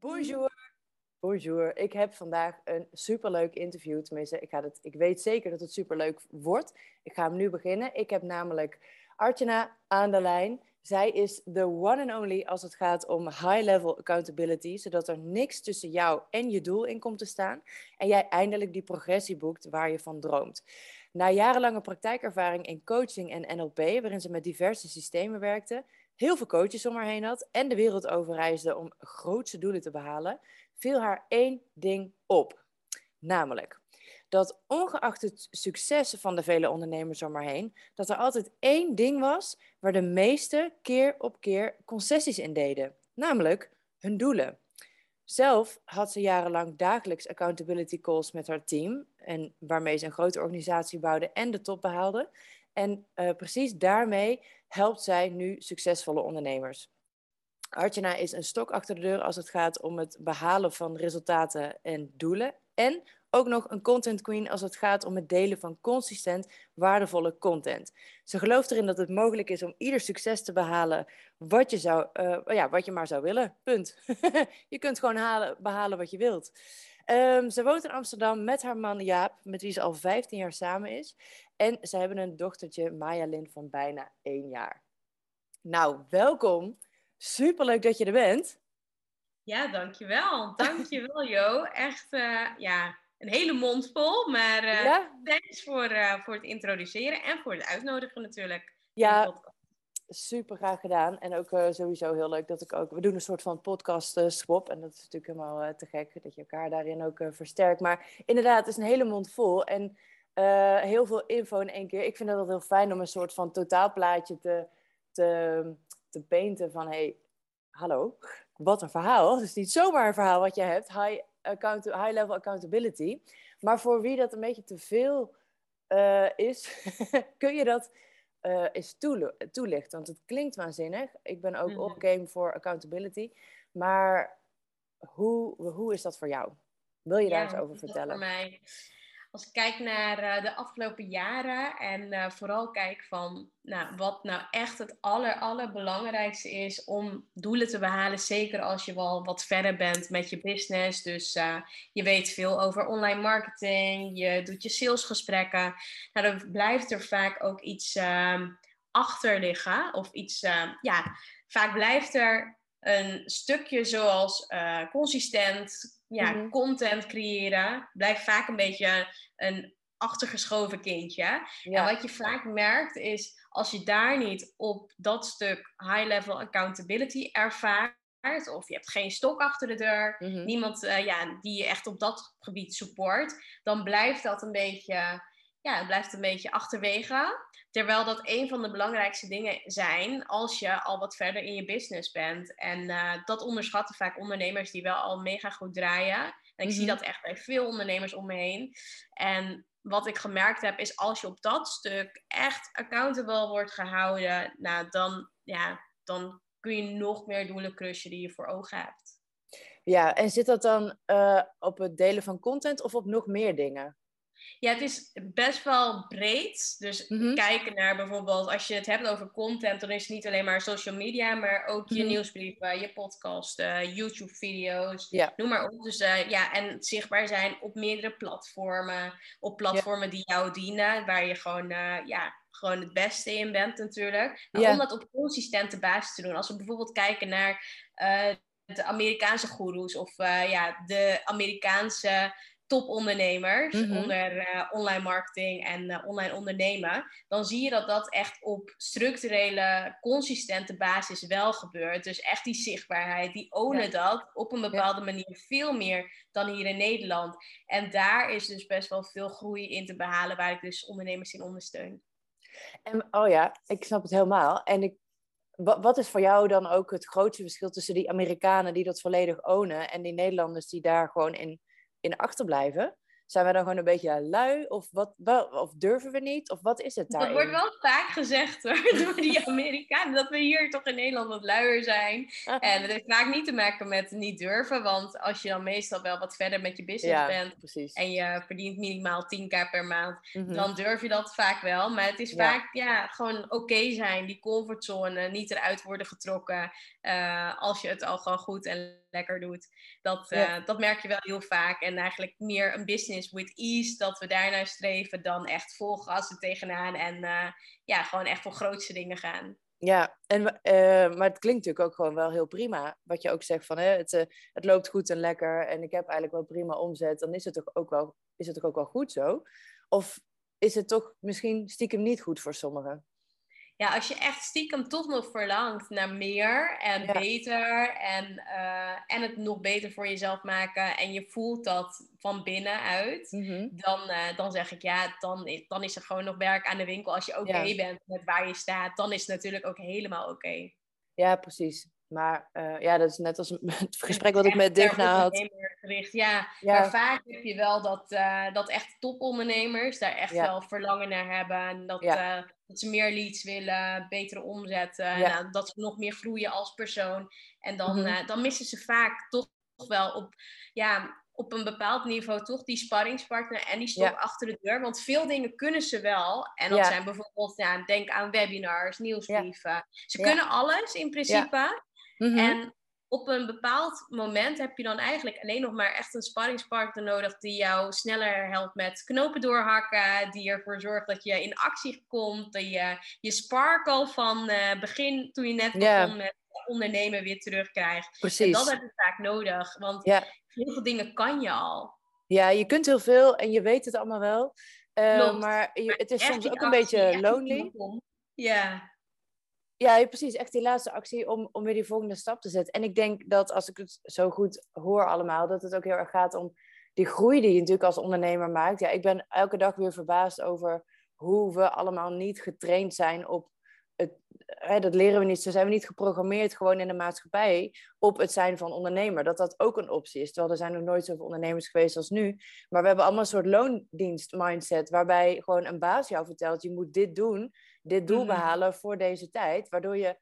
Bonjour. Bonjour. Ik heb vandaag een superleuk interview. Tenminste, ik, ga het, ik weet zeker dat het superleuk wordt. Ik ga hem nu beginnen. Ik heb namelijk Artjana aan de lijn. Zij is de one and only als het gaat om high-level accountability, zodat er niks tussen jou en je doel in komt te staan en jij eindelijk die progressie boekt waar je van droomt. Na jarenlange praktijkervaring in coaching en NLP, waarin ze met diverse systemen werkte, heel veel coaches om haar heen had en de wereld overreisde om grootse doelen te behalen, viel haar één ding op. Namelijk dat ongeacht het succes van de vele ondernemers om haar heen, dat er altijd één ding was waar de meeste keer op keer concessies in deden. Namelijk hun doelen. Zelf had ze jarenlang dagelijks accountability calls met haar team, en waarmee ze een grote organisatie bouwde en de top behaalde. En uh, precies daarmee helpt zij nu succesvolle ondernemers. Artjana is een stok achter de deur als het gaat om het behalen van resultaten en doelen. En ook nog een content queen als het gaat om het delen van consistent waardevolle content. Ze gelooft erin dat het mogelijk is om ieder succes te behalen wat je, zou, uh, ja, wat je maar zou willen. Punt. je kunt gewoon halen, behalen wat je wilt. Um, ze woont in Amsterdam met haar man Jaap, met wie ze al 15 jaar samen is. En ze hebben een dochtertje, Maya Lin, van bijna één jaar. Nou, welkom. Superleuk dat je er bent. Ja, dankjewel. Dankjewel, Jo. Echt, uh, ja, een hele mond vol. Maar uh, ja? thanks voor, uh, voor het introduceren en voor het uitnodigen natuurlijk. Ja, super graag gedaan. En ook uh, sowieso heel leuk dat ik ook... We doen een soort van podcast swap. En dat is natuurlijk helemaal te gek dat je elkaar daarin ook versterkt. Maar inderdaad, het is een hele mond vol. En heel veel info in één keer. Ik vind altijd heel fijn om een soort van totaalplaatje te, te, te painten van... Hey, hallo, wat een verhaal. Het is niet zomaar een verhaal wat je hebt. High, account, high level accountability. Maar voor wie dat een beetje te veel is, kun je dat uh, eens toelichten. Want het klinkt waanzinnig. Ik ben ook mm -hmm. game voor accountability. Maar hoe, hoe is dat voor jou? Wil je daar eens over vertellen? Voor mij als ik kijk naar uh, de afgelopen jaren en uh, vooral kijk van nou, wat nou echt het aller, allerbelangrijkste is om doelen te behalen, zeker als je wel wat verder bent met je business. Dus uh, je weet veel over online marketing, je doet je salesgesprekken. Nou, dan blijft er vaak ook iets achter liggen of iets, ja, vaak blijft er een stukje zoals consistent ja, mm-hmm. content creëren blijft vaak een beetje een achtergeschoven kindje. En wat je vaak merkt is, als je daar niet op dat stuk high-level accountability ervaart, of je hebt geen stok achter de deur, mm-hmm. niemand uh, ja, die je echt op dat gebied support, dan blijft dat een beetje, ja, het blijft een beetje achterwege. Terwijl dat een van de belangrijkste dingen zijn als je al wat verder in je business bent. En uh, dat onderschatten vaak ondernemers die wel al mega goed draaien. En ik zie dat echt bij veel ondernemers om me heen. En wat ik gemerkt heb is als je op dat stuk echt accountable wordt gehouden, nou dan, ja, dan kun je nog meer doelen crushen die je voor ogen hebt. Ja, en zit dat dan uh, op het delen van content of op nog meer dingen? Ja, het is best wel breed. Dus mm-hmm. kijken naar bijvoorbeeld, als je het hebt over content, dan is het niet alleen maar social media, maar ook je mm-hmm. nieuwsbrieven, je podcast, uh, YouTube-video's, ja. noem maar op. Dus uh, ja, en zichtbaar zijn op meerdere platformen, op platformen ja. die jou dienen, waar je gewoon, uh, ja, gewoon het beste in bent natuurlijk. Maar ja. om dat op consistente basis te doen. Als we bijvoorbeeld kijken naar de Amerikaanse goeroes of ja, de Amerikaanse topondernemers mm -hmm. onder uh, online marketing en uh, online ondernemen, dan zie je dat dat echt op structurele, consistente basis wel gebeurt. Dus echt die zichtbaarheid, die ownen ja. dat op een bepaalde ja. manier veel meer dan hier in Nederland. En daar is dus best wel veel groei in te behalen, waar ik dus ondernemers in ondersteun. En, oh ja, ik snap het helemaal. En ik, wat is voor jou dan ook het grootste verschil tussen die Amerikanen die dat volledig ownen en die Nederlanders die daar gewoon in in achterblijven. Zijn wij dan gewoon een beetje lui? Of, wat, of durven we niet? Of wat is het daar? Dat wordt wel vaak gezegd hoor, door die Amerikanen. Dat we hier toch in Nederland wat luier zijn. En het heeft vaak niet te maken met niet durven. Want als je dan meestal wel wat verder met je business bent. Precies. En je verdient minimaal 10k per maand. Mhm. Dan durf je dat vaak wel. Maar het is vaak ja, gewoon oké zijn. Die comfortzone. Niet eruit worden getrokken. Uh, als je het al gewoon goed en lekker doet. Dat, uh, dat merk je wel heel vaak. En eigenlijk meer een business with ease, dat we daarnaar streven, dan echt vol gas tegenaan. En uh, ja, gewoon echt voor grootste dingen gaan. Ja, en, uh, maar het klinkt natuurlijk ook gewoon wel heel prima. Wat je ook zegt van hè, het, het loopt goed en lekker en ik heb eigenlijk wel prima omzet. Dan is het toch ook wel, is het toch ook wel goed zo? Of is het toch misschien stiekem niet goed voor sommigen? Ja, als je echt stiekem toch nog verlangt naar meer en beter en, uh, en het nog beter voor jezelf maken en je voelt dat van binnenuit, mm dan, uh, dan zeg ik ja, dan is, dan is er gewoon nog werk aan de winkel. Als je oké bent met waar je staat, dan is het natuurlijk ook helemaal oké. Ja, precies. Maar uh, ja, dat is net als het gesprek wat ik met Digna had. Ja, ja, maar vaak heb je wel dat, uh, dat echt topondernemers daar echt wel verlangen naar hebben. En dat, uh, dat ze meer leads willen, betere omzetten. Nou, dat ze nog meer groeien als persoon. En dan, mm -hmm. dan missen ze vaak toch wel op, ja, op een bepaald niveau toch die sparringspartner en die stok achter de deur. Want veel dingen kunnen ze wel. En dat zijn bijvoorbeeld, ja, denk aan webinars, nieuwsbrieven. Ze kunnen alles in principe. Mhm. En op een bepaald moment heb je dan eigenlijk alleen nog maar echt een sparringspartner nodig die jou sneller helpt met knopen doorhakken, die ervoor zorgt dat je in actie komt, dat je je sparkle van uh, begin toen je net begon met ondernemen weer terugkrijgt. Precies. En dat heb je vaak nodig, want heel veel dingen kan je al. Ja, je kunt heel veel en je weet het allemaal wel. Uh, maar, je, het is soms ook een beetje lonely. Ja. Ja, precies. Echt die laatste actie om, om weer die volgende stap te zetten. En ik denk dat als ik het zo goed hoor allemaal, dat het ook heel erg gaat om die groei die je natuurlijk als ondernemer maakt. Ja, ik ben elke dag weer verbaasd over hoe we allemaal niet getraind zijn op het. Hè, dat leren we niet. Zo zijn we niet geprogrammeerd gewoon in de maatschappij op het zijn van ondernemer. Dat dat ook een optie is. Terwijl er zijn nog nooit zoveel ondernemers geweest als nu. Maar we hebben allemaal een soort loondienst mindset. Waarbij gewoon een baas jou vertelt: je moet dit doen dit doel mhm. behalen voor deze tijd. Waardoor je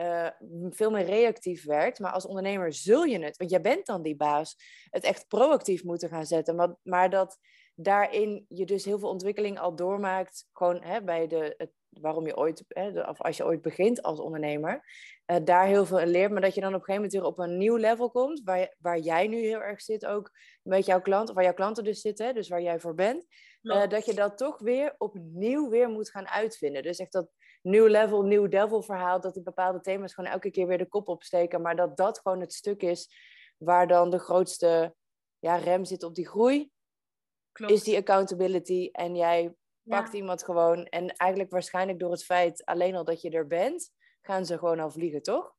uh, veel meer reactief werkt. Maar als ondernemer zul je het, want jij bent dan die baas, het echt proactief moeten gaan zetten. Maar, maar dat daarin je dus heel veel ontwikkeling al doormaakt. Gewoon hè, bij de, het, waarom je ooit, hè, of als je ooit begint als ondernemer, uh, daar heel veel in leert. Maar dat je dan op een gegeven moment weer op een nieuw level komt, waar, waar jij nu heel erg zit ook met jouw klant, of waar jouw klanten dus zitten, dus waar jij voor bent. Uh, dat je dat toch weer opnieuw weer moet gaan uitvinden. Dus echt dat nieuw level, nieuw devil verhaal, dat die bepaalde thema's gewoon elke keer weer de kop opsteken. Maar dat dat gewoon het stuk is waar dan de grootste ja, rem zit op die groei. Klopt. Is die accountability. En jij pakt iemand gewoon. En eigenlijk waarschijnlijk door het feit alleen al dat je er bent, gaan ze gewoon al vliegen, toch?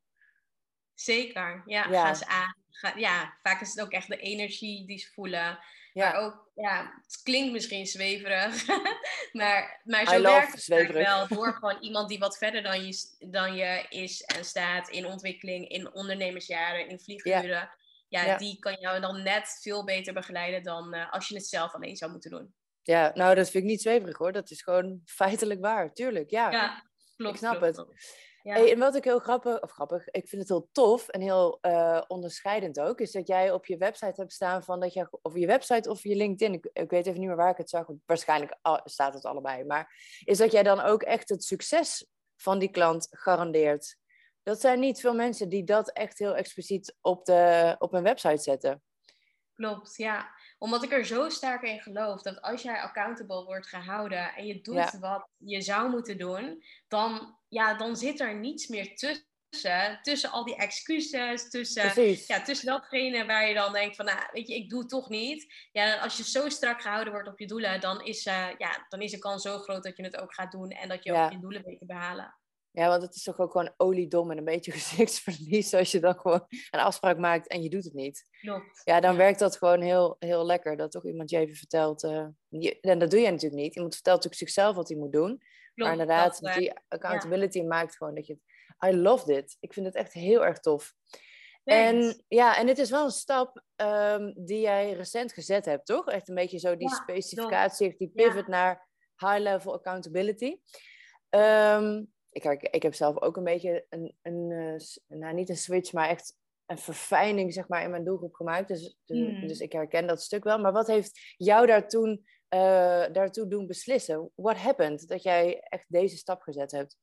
Zeker, ja, ja. gaan ze aan. ja, vaak is het ook echt de energie die ze voelen. Ja. Maar ook, ja, het klinkt misschien zweverig, maar, maar zo werkt het wel. Door gewoon iemand die wat verder dan je, dan je is en staat in ontwikkeling, in ondernemersjaren, in vlieguren. Ja, ja, die kan jou dan net veel beter begeleiden dan uh, als je het zelf alleen zou moeten doen. Ja, nou, dat vind ik niet zweverig hoor. Dat is gewoon feitelijk waar, tuurlijk. Ja, ja klopt. Ik snap het. Hey, en wat ik heel grappig, of grappig, ik vind het heel tof en heel uh, onderscheidend ook, is dat jij op je website hebt staan van dat je, of je website of je LinkedIn, ik, ik weet even niet meer waar ik het zag, waarschijnlijk staat het allebei, maar is dat jij dan ook echt het succes van die klant garandeert. Dat zijn niet veel mensen die dat echt heel expliciet op, de, op hun website zetten. Klopt, ja. Omdat ik er zo sterk in geloof dat als jij accountable wordt gehouden en je doet wat je zou moeten doen, dan, ja, dan zit er niets meer tussen. Tussen al die excuses, tussen, ja, tussen datgene waar je dan denkt van, nou, weet je, ik doe het toch niet. Ja, als je zo strak gehouden wordt op je doelen, dan is, uh, ja, dan is de kans zo groot dat je het ook gaat doen en dat je ook je doelen weet te behalen. Ja, want het is toch ook gewoon oliedom en een beetje gezichtsverlies als je dan gewoon een afspraak maakt en je doet het niet. Klopt. Ja, dan werkt dat gewoon heel, heel lekker. Dat toch iemand je even vertelt. Uh, en dat doe je natuurlijk niet. Iemand vertelt natuurlijk zichzelf wat hij moet doen. maar inderdaad, die accountability maakt gewoon dat je. I love dit. Ik vind het echt heel erg tof. En ja, en het is wel een stap ehm, die jij recent gezet hebt, toch? Echt een beetje zo die ja, specificatie, die pivot naar high-level accountability. Ehm, ik, ik heb zelf ook een beetje een, een, uh, nou niet een switch, maar echt een verfijning zeg maar, in mijn doelgroep gemaakt. Dus, dus, dus ik herken dat stuk wel. Maar wat heeft jou daar toen, uh, daartoe doen beslissen? What happened dat jij echt deze stap gezet hebt?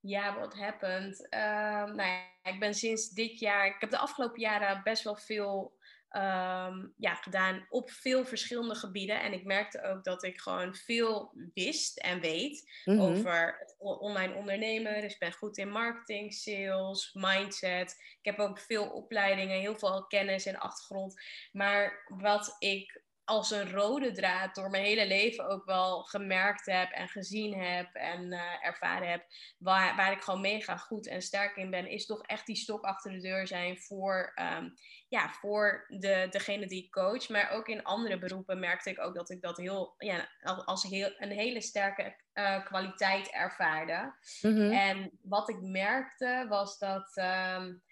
Ja, what happened? Uh, nou ja, ik ben sinds dit jaar, ik heb de afgelopen jaren best wel veel um, ja, gedaan op veel verschillende gebieden. En ik merkte ook dat ik gewoon veel wist en weet mhm. over het online ondernemen. Dus ik ben goed in marketing, sales, mindset. Ik heb ook veel opleidingen, heel veel kennis en achtergrond. Maar wat ik als een rode draad door mijn hele leven ook wel gemerkt heb en gezien heb en uh, ervaren heb, waar, waar ik gewoon mega goed en sterk in ben, is toch echt die stok achter de deur zijn voor, um, ja, voor de, degene die ik coach. Maar ook in andere beroepen merkte ik ook dat ik dat heel, ja, als heel, een hele sterke uh, kwaliteit ervaarde. Mm-hmm. En wat ik merkte was dat. Um,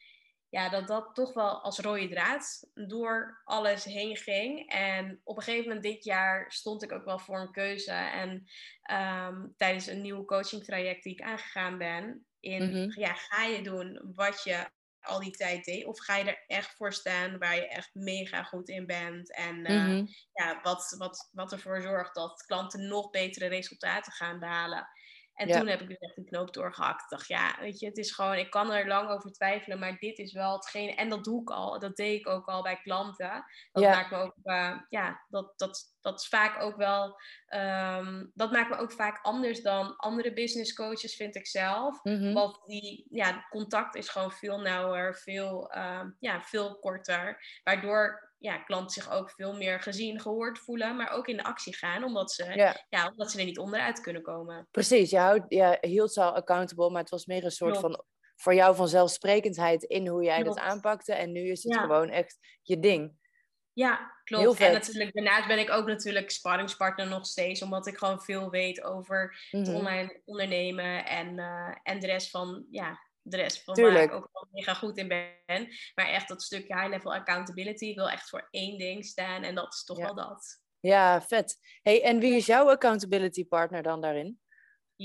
ja, dat dat toch wel als rode draad door alles heen ging. En op een gegeven moment dit jaar stond ik ook wel voor een keuze. En ehm, tijdens een nieuw coaching traject die ik aangegaan ben, in mhm. ja, ga je doen wat je al die tijd deed? Of ga je er echt voor staan waar je echt mega goed in bent? En uh, mm ja, wat, wat, wat ervoor zorgt dat klanten nog betere resultaten gaan behalen. En toen heb ik dus echt een knoop doorgehakt. Ik dacht, ja, weet je, het is gewoon, ik kan er lang over twijfelen, maar dit is wel hetgeen. En dat doe ik al, dat deed ik ook al bij klanten. Dat maakt me ook, uh, ja, dat, dat, dat is vaak ook wel, um, dat maakt me ook vaak anders dan andere business coaches, vind ik zelf. Mm Want die, ja, contact is gewoon veel nauwer, veel, uh, ja, veel korter. Waardoor ja, klanten zich ook veel meer gezien, gehoord voelen, maar ook in de actie gaan, omdat ze, ja. omdat ze er niet onderuit kunnen komen. Precies, je, houdt, je hield ze al accountable, maar het was meer een soort van voor jou vanzelfsprekendheid in hoe jij dat aanpakte. En nu is het gewoon echt je ding. Ja, klopt. En natuurlijk, daarnaast ben ik ook natuurlijk sparringspartner nog steeds, omdat ik gewoon veel weet over het mhm. online ondernemen en, uh, en de rest van ja, de rest van waar ik ook wel mega goed in ben. Maar echt dat stukje high-level accountability wil echt voor één ding staan en dat is toch wel dat. Ja, vet. Hey, en wie is jouw accountability partner dan daarin?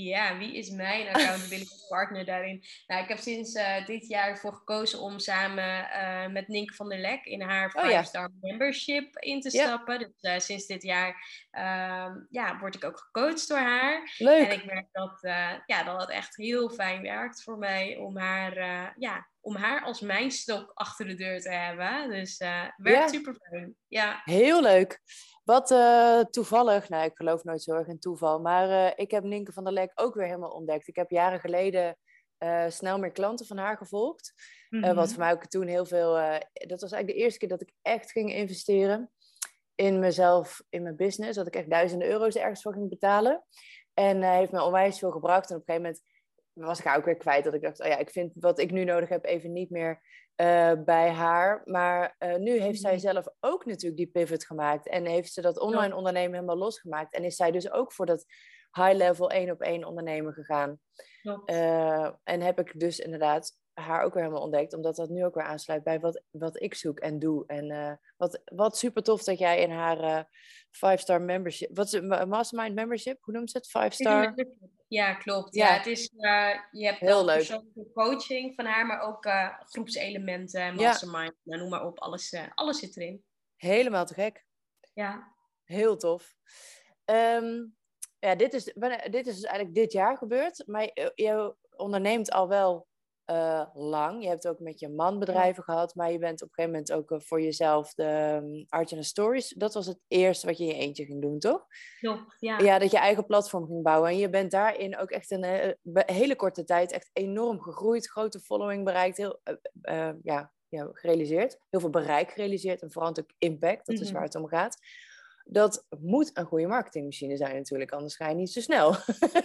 Ja, wie is mijn accountability partner daarin? Nou, ik heb sinds uh, dit jaar ervoor gekozen om samen uh, met Nienke van der Lek in haar 5-star oh, ja. membership in te stappen. Dus uh, sinds dit jaar uh, ja, word ik ook gecoacht door haar. Leuk. En ik merk dat, ja, dat het echt heel fijn werkt voor mij om haar, ja, om haar als mijn stok achter de deur te hebben. Dus werkt ja. super fijn. Ja. Heel leuk. Wat uh, toevallig, nou ik geloof nooit zo erg in toeval, maar uh, ik heb Ninke van der Lek ook weer helemaal ontdekt. Ik heb jaren geleden uh, snel meer klanten van haar gevolgd. Mm -hmm. wat voor mij ook toen heel veel, dat was eigenlijk de eerste keer dat ik echt ging investeren in mezelf, in mijn business. Dat ik echt duizenden euro's ergens voor ging betalen. En heeft me onwijs veel gebracht. En op een gegeven moment was ik haar ook weer kwijt. Dat ik dacht, oh ja, ik vind wat ik nu nodig heb even niet meer uh, bij haar. Maar uh, nu heeft zij mhm. zelf ook natuurlijk die pivot gemaakt. En heeft ze dat online ondernemen helemaal losgemaakt. En is zij dus ook voor dat high-level één op één ondernemen gegaan. Uh, en heb ik dus inderdaad haar ook weer helemaal ontdekt. Omdat dat nu ook weer aansluit bij wat, wat ik zoek en doe. En wat, wat super tof dat jij in haar five-star membership... Wat is het? Mastermind membership? Hoe noemt ze het? Five-star... Ja, klopt. Ja, het is, uh, je hebt Heel leuk. persoonlijke coaching van haar, maar ook groepselementen, mastermind, ja. nou, noem maar op. Alles, alles zit erin. Helemaal te gek. Ja. Heel tof. Um, ja, dit is, dit is dus eigenlijk dit jaar gebeurd. Maar je onderneemt al wel uh, lang. Je hebt ook met je man bedrijven gehad, maar je bent op een gegeven moment ook uh, voor jezelf de um, Art and Stories. Dat was het eerste wat je in je eentje ging doen, toch? Klopt, ja. Ja, dat je eigen platform ging bouwen. En je bent daarin ook echt een uh, hele korte tijd echt enorm gegroeid, grote following bereikt, heel, ja, ja, gerealiseerd. Heel veel bereik gerealiseerd en vooral ook impact, dat is mhm. waar het om gaat dat moet een goede marketingmachine zijn natuurlijk, anders ga je niet zo snel.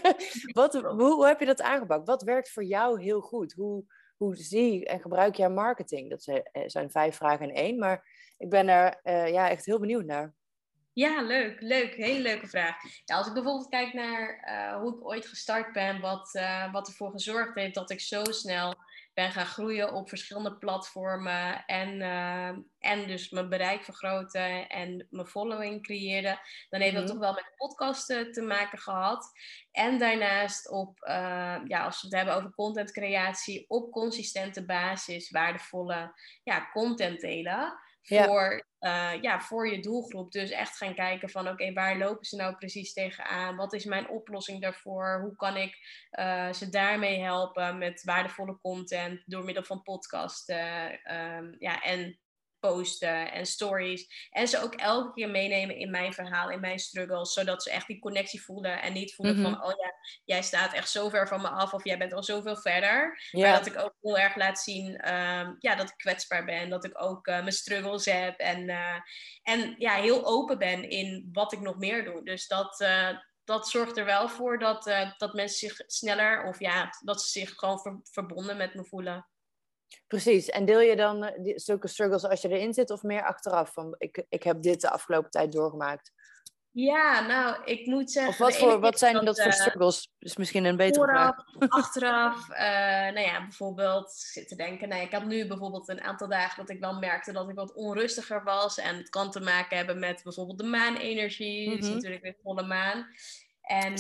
Wat, hoe, hoe, heb je dat aangepakt? Wat werkt voor jou heel goed? Hoe, hoe zie en gebruik jij marketing? Dat eh, zijn vijf vragen in één, maar ik ben er uh, ja, echt heel benieuwd naar. Ja, leuk, leuk. Hele leuke vraag. Ja, als ik bijvoorbeeld kijk naar uh, hoe ik ooit gestart ben, wat, uh, wat ervoor gezorgd heeft dat ik zo snel ben gaan groeien op verschillende platformen en, uh, en dus mijn bereik vergroten en mijn following creëerde, dan heeft dat mhm. toch wel met podcasten te maken gehad. En daarnaast op, uh, ja, als we het hebben over contentcreatie, op consistente basis waardevolle ja, content delen voor, ja. Ja, voor je doelgroep. Dus echt gaan kijken van oké, waar lopen ze nou precies tegenaan? Wat is mijn oplossing daarvoor? Hoe kan ik uh, ze daarmee helpen met waardevolle content door middel van podcasten um, ja, en posten en stories. En ze ook elke keer meenemen in mijn verhaal, in mijn struggles. Zodat ze echt die connectie voelen en niet voelen van, mhm. oh ja, jij staat echt zo ver van me af of jij bent al zoveel verder. Maar dat ik ook heel erg laat zien um, ja, dat ik kwetsbaar ben. Dat ik ook uh, mijn struggles heb. En, uh, en ja, heel open ben in wat ik nog meer doe. Dus dat... Uh, dat zorgt er wel voor dat, dat mensen zich sneller of ja, dat ze zich gewoon ver verbonden met me voelen. Precies. En deel je dan uh, zulke struggles als je erin zit of meer achteraf? Van ik, ik heb dit de afgelopen tijd doorgemaakt. Ja, nou, ik moet zeggen... Of wat, voor, wat zijn dat, voor eh, struggles? is misschien een betere vooraf, vraag. achteraf. Uh, nou ja, bijvoorbeeld zitten denken... Nou, ik had nu bijvoorbeeld een aantal dagen dat ik wel merkte dat ik wat onrustiger was. En het kan te maken hebben met bijvoorbeeld de maanenergie. Mm -hmm. is natuurlijk weer volle maan. En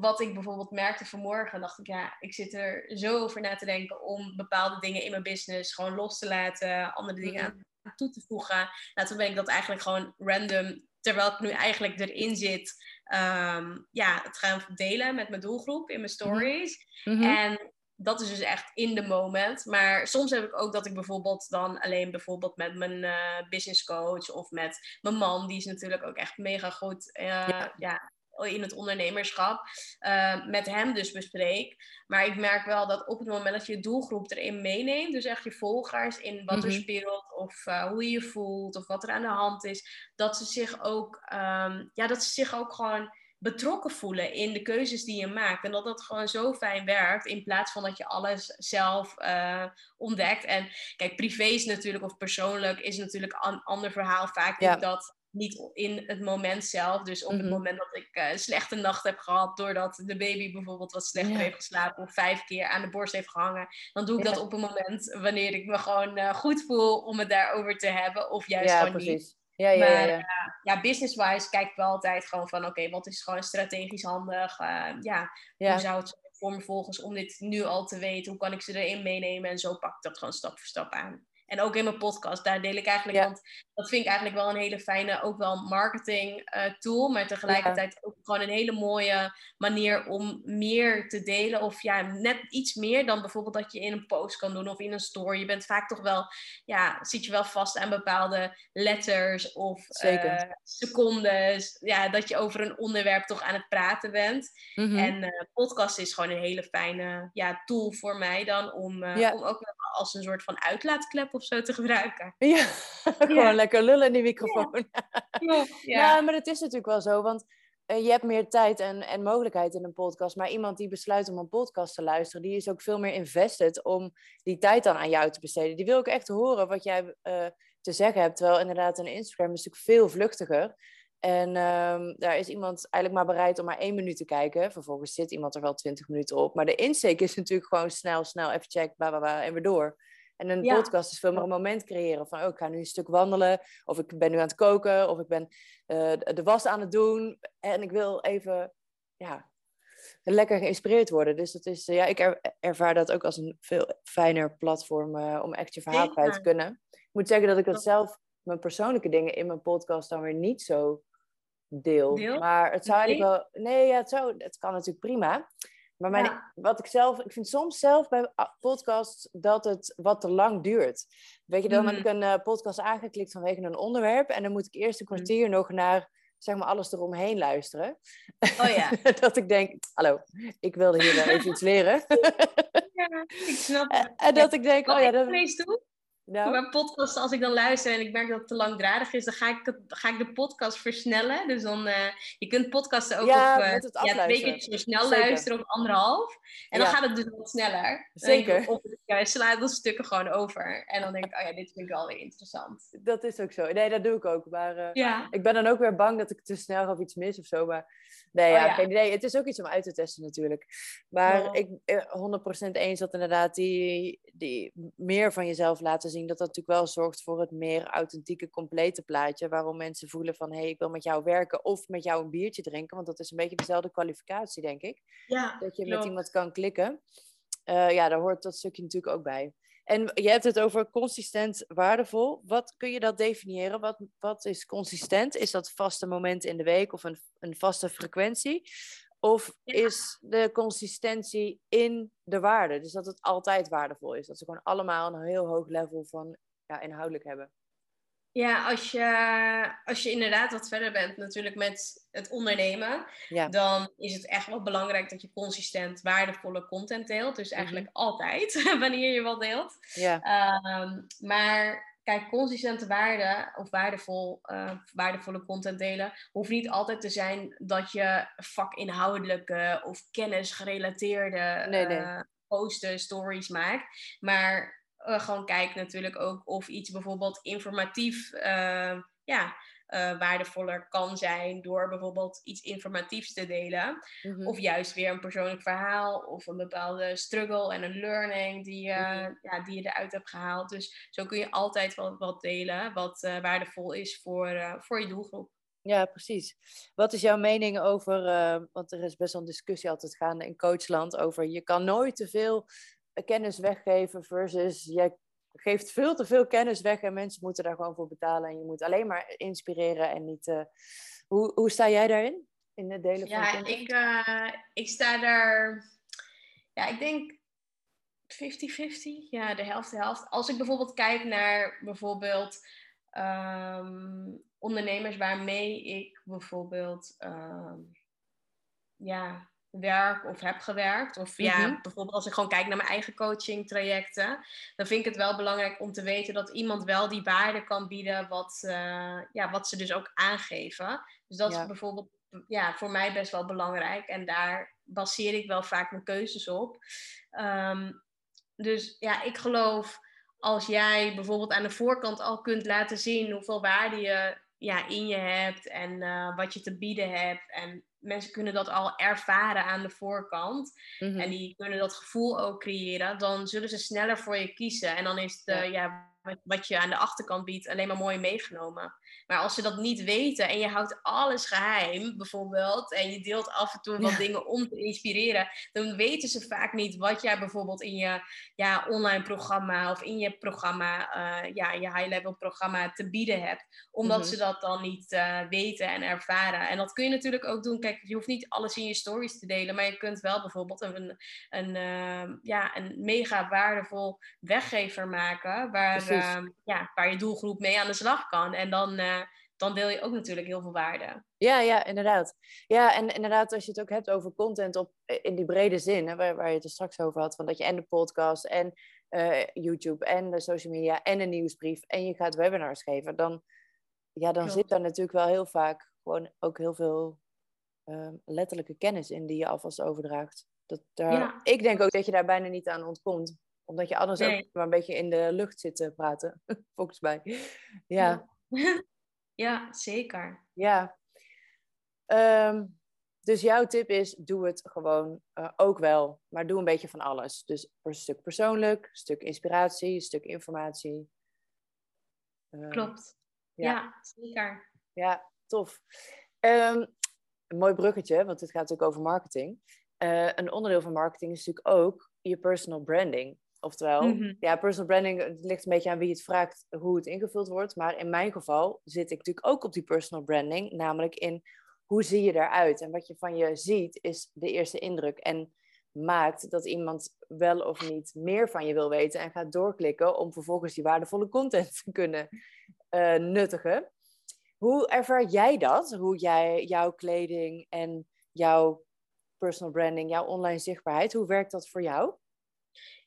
wat ik bijvoorbeeld merkte vanmorgen, dacht ik, ja, ik zit er zo over na te denken om bepaalde dingen in mijn business gewoon los te laten, andere dingen aan toe te voegen. Nou, toen ben ik dat eigenlijk gewoon random, terwijl ik nu eigenlijk erin zit, ehm, ja, het gaan delen met mijn doelgroep in mijn mhm. stories. Mm -hmm. En dat is dus echt in de moment. Maar soms heb ik ook dat ik bijvoorbeeld dan alleen bijvoorbeeld met mijn uh, business coach of met mijn man, die is natuurlijk ook echt mega goed uh, ja. ja in het ondernemerschap uh, met hem dus bespreek. Maar ik merk wel dat op het moment dat je doelgroep erin meeneemt, dus echt je volgers in wat er mhm. speelt of uh, hoe je je voelt of wat er aan de hand is, dat ze zich ook, um, ja, dat ze zich ook gewoon betrokken voelen in de keuzes die je maakt. En dat dat gewoon zo fijn werkt, in plaats van dat je alles zelf uh, ontdekt. En kijk, privé is natuurlijk, of persoonlijk, is natuurlijk een ander verhaal. Vaak ja. dat niet in het moment zelf. Dus op het mhm. moment dat ik uh, een slechte nacht heb gehad, doordat de baby bijvoorbeeld wat slechter heeft geslapen of vijf keer aan de borst heeft gehangen, dan doe ik dat op een moment wanneer ik me gewoon uh, goed voel om het daarover te hebben, of juist ja, gewoon precies. niet. Ja, ja, maar ja, ja. business-wise kijk ik wel altijd gewoon van, oké, wat is gewoon strategisch handig? Uh, ja, hoe zou het voor me volgens om dit nu al te weten? Hoe kan ik ze erin meenemen? En zo pak ik dat gewoon stap voor stap aan. En ook in mijn podcast, daar deel ik eigenlijk, want dat vind ik eigenlijk wel een hele fijne, ook wel marketing uh, tool, maar tegelijkertijd ook gewoon een hele mooie manier om meer te delen. Of ja, net iets meer dan bijvoorbeeld dat je in een post kan doen of in een story. Je bent vaak toch wel, ja, zit je wel vast aan bepaalde letters of uh, secondes. Ja, dat je over een onderwerp toch aan het praten bent. Mhm. En uh, podcast is gewoon een hele fijne ja, tool voor mij dan om, om ook als een soort van uitlaatklep of zo te gebruiken. Ja, gewoon lekker lullen in die microfoon. Ja. ja. maar het is natuurlijk wel zo, want uh, je hebt meer tijd en, en mogelijkheid in een podcast. Maar iemand die besluit om een podcast te luisteren, die is ook veel meer invested om die tijd dan aan jou te besteden. Die wil ook echt horen wat jij uh, te zeggen hebt. Terwijl inderdaad een Instagram is natuurlijk veel vluchtiger. En um, daar is iemand eigenlijk maar bereid om maar één minuut te kijken. Vervolgens zit iemand er wel twintig minuten op. Maar de insteek is natuurlijk gewoon snel, snel, even check, bla, bla, bla, en weer door. En een podcast is veel meer een moment creëren van, oh, ik ga nu een stuk wandelen, of ik ben nu aan het koken, of ik ben uh, de was aan het doen en ik wil even, ja, lekker geïnspireerd worden. Dus dat is, uh, ja, ik ervaar dat ook als een veel fijner platform uh, om echt je verhaal kwijt te kunnen. Ik moet zeggen dat ik dat zelf, mijn persoonlijke dingen in mijn podcast dan weer niet zo deel. deel? Maar het zou eigenlijk wel, nee, ja, het, zou, het kan natuurlijk prima. Maar mijn, wat ik zelf, ik vind soms zelf bij podcasts dat het wat te lang duurt. Weet je, dan heb ik mm. een uh, podcast aangeklikt vanwege een onderwerp. En dan moet ik eerst een mm. kwartier nog naar zeg maar alles eromheen luisteren. Oh ja. dat ik denk, hallo, ik wilde hier wel even iets leren. ja, ik snap het. En, dat ik denk, oh ja, dat... doen? Nou? Mijn podcast, als ik dan luister en ik merk dat het te langdradig is, dan ga ik, het, ga ik de podcast versnellen. Dus dan, uh, je kunt podcasten ook ja, op uh, ja, twee keer zo snel luisteren of anderhalf. En dan gaat het dus wat sneller. Zeker. Of ik sla de stukken gewoon over. En dan denk ik, oh ja, dit vind ik wel weer interessant. Dat is ook zo. Nee, dat doe ik ook. Maar uh, ja. ik ben dan ook weer bang dat ik te snel of iets mis of zo. Maar nee, ja, oh, ja. geen idee. Het is ook iets om uit te testen natuurlijk. Maar ik 100% eens dat inderdaad die, die meer van jezelf laten zien, dat dat natuurlijk wel zorgt voor het meer authentieke, complete plaatje. Waarom mensen voelen van, hé, hey, ik wil met jou werken of met jou een biertje drinken. Want dat is een beetje dezelfde kwalificatie, denk ik. Ja, dat je met iemand kan klikken. Uh, ja, daar hoort dat stukje natuurlijk ook bij. En je hebt het over consistent waardevol. Wat kun je dat definiëren? Wat, wat is consistent? Is dat vaste momenten in de week of een, een vaste frequentie? Of is de consistentie in de waarde? Dus dat het altijd waardevol is. Dat ze gewoon allemaal een heel hoog level van ja, inhoudelijk hebben. Ja, als je, als je inderdaad wat verder bent natuurlijk met het ondernemen, dan is het echt wel belangrijk dat je consistent waardevolle content deelt. Dus eigenlijk mhm. altijd, wanneer je wat deelt. Ja. Ehm, maar kijk, consistente waarde of waardevol, uh, waardevolle content delen hoeft niet altijd te zijn dat je vakinhoudelijke of kennisgerelateerde nee, nee. Uh, posten, stories maakt. Maar uh, gewoon kijk natuurlijk ook of iets bijvoorbeeld informatief ja, uh, waardevoller kan zijn door bijvoorbeeld iets informatiefs te delen. Mhm. Of juist weer een persoonlijk verhaal of een bepaalde struggle en een learning die, uh, ja, die je eruit hebt gehaald. Dus zo kun je altijd wat, wat delen wat uh, waardevol is voor, voor je doelgroep. Ja, precies. Wat is jouw mening over, want er is best wel een discussie altijd gaande in coachland over je kan nooit te veel kennis weggeven versus jij geeft veel te veel kennis weg en mensen moeten daar gewoon voor betalen. En je moet alleen maar inspireren en niet. Uh... Hoe, hoe sta jij daarin? In het delen ja, van ik, uh, ik sta daar. Ja, ik denk 50-50. Ja, de helft, de helft. Als ik bijvoorbeeld kijk naar bijvoorbeeld um, ondernemers waarmee ik bijvoorbeeld. Um, ja, werk of heb gewerkt. Of ja, bijvoorbeeld als ik gewoon kijk naar mijn eigen coaching trajecten, dan vind ik het wel belangrijk om te weten dat iemand wel die waarde kan bieden wat, uh, ja, wat ze dus ook aangeven. Dus dat is bijvoorbeeld ja, voor mij best wel belangrijk. En daar baseer ik wel vaak mijn keuzes op. Ehm, dus ja, ik geloof als jij bijvoorbeeld aan de voorkant al kunt laten zien hoeveel waarde je ja, in je hebt en uh, wat je te bieden hebt en mensen kunnen dat al ervaren aan de voorkant. En mhm. die kunnen dat gevoel ook creëren. Dan zullen ze sneller voor je kiezen. En dan is het, ja. ja wat je aan de achterkant biedt alleen maar mooi meegenomen. Maar als ze dat niet weten en je houdt alles geheim, bijvoorbeeld, en je deelt af en toe wat dingen om te inspireren, dan weten ze vaak niet wat jij bijvoorbeeld in je ja, online programma of in je programma, uh, ja, je high-level programma te bieden hebt. Omdat mhm. ze dat dan niet uh, weten en ervaren. En dat kun je natuurlijk ook doen. Kijk, je hoeft niet alles in je stories te delen, maar je kunt wel bijvoorbeeld een, een, uh, ja, een mega waardevol weggever maken. Waar, uh, ja, waar je doelgroep mee aan de slag kan. En dan, uh, dan deel je ook natuurlijk heel veel waarde. Ja, ja, inderdaad. Ja, en inderdaad, als je het ook hebt over content op, in die brede zin, hè, waar, waar je het er straks over had, van dat je en de podcast en uh, YouTube en de social media en een nieuwsbrief en je gaat webinars geven, dan, ja, dan zit daar natuurlijk wel heel vaak gewoon ook heel veel uh, letterlijke kennis in die je alvast overdraagt. Dat daar, ja. Ik denk ook dat je daar bijna niet aan ontkomt omdat je anders ook maar een beetje in de lucht zit te praten, volgens mij. Ja. Ja, zeker. Ja. Um, dus jouw tip is, doe het gewoon uh, ook wel. Maar doe een beetje van alles. Dus een stuk persoonlijk, een stuk inspiratie, een stuk informatie. Uh, Klopt. Ja. ja. zeker. Ja, tof. Um, een mooi bruggetje, want het gaat natuurlijk over marketing. Uh, een onderdeel van marketing is natuurlijk ook je personal branding. Oftewel, mhm. ja, personal branding het ligt een beetje aan wie het vraagt hoe het ingevuld wordt. Maar in mijn geval zit ik natuurlijk ook op die personal branding. Namelijk in hoe zie je eruit? En wat je van je ziet is de eerste indruk. En maakt dat iemand wel of niet meer van je wil weten. En gaat doorklikken om vervolgens die waardevolle content te kunnen uh, nuttigen. Hoe ervaar jij dat? Hoe jij jouw kleding en jouw personal branding, jouw online zichtbaarheid, hoe werkt dat voor jou?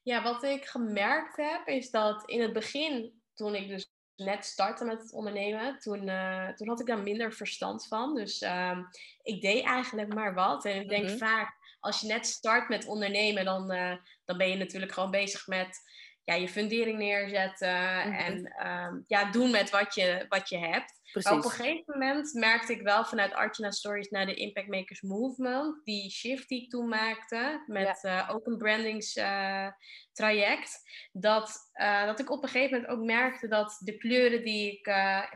Ja, wat ik gemerkt heb, is dat in het begin, toen ik dus net startte met het ondernemen, toen, uh, toen had ik daar minder verstand van. Dus uh, ik deed eigenlijk maar wat. En ik denk mm -hmm. vaak, als je net start met ondernemen, dan, uh, dan ben je natuurlijk gewoon bezig met ja, je fundering neerzetten mm -hmm. en um, ja, doen met wat je, wat je hebt. Precies. Maar op een gegeven moment merkte ik wel vanuit Archana Stories naar de Impact Makers Movement, die shift die ik toen maakte, met ja. uh, ook een brandingstraject, uh, dat, uh, dat ik op een gegeven moment ook merkte dat de kleuren die ik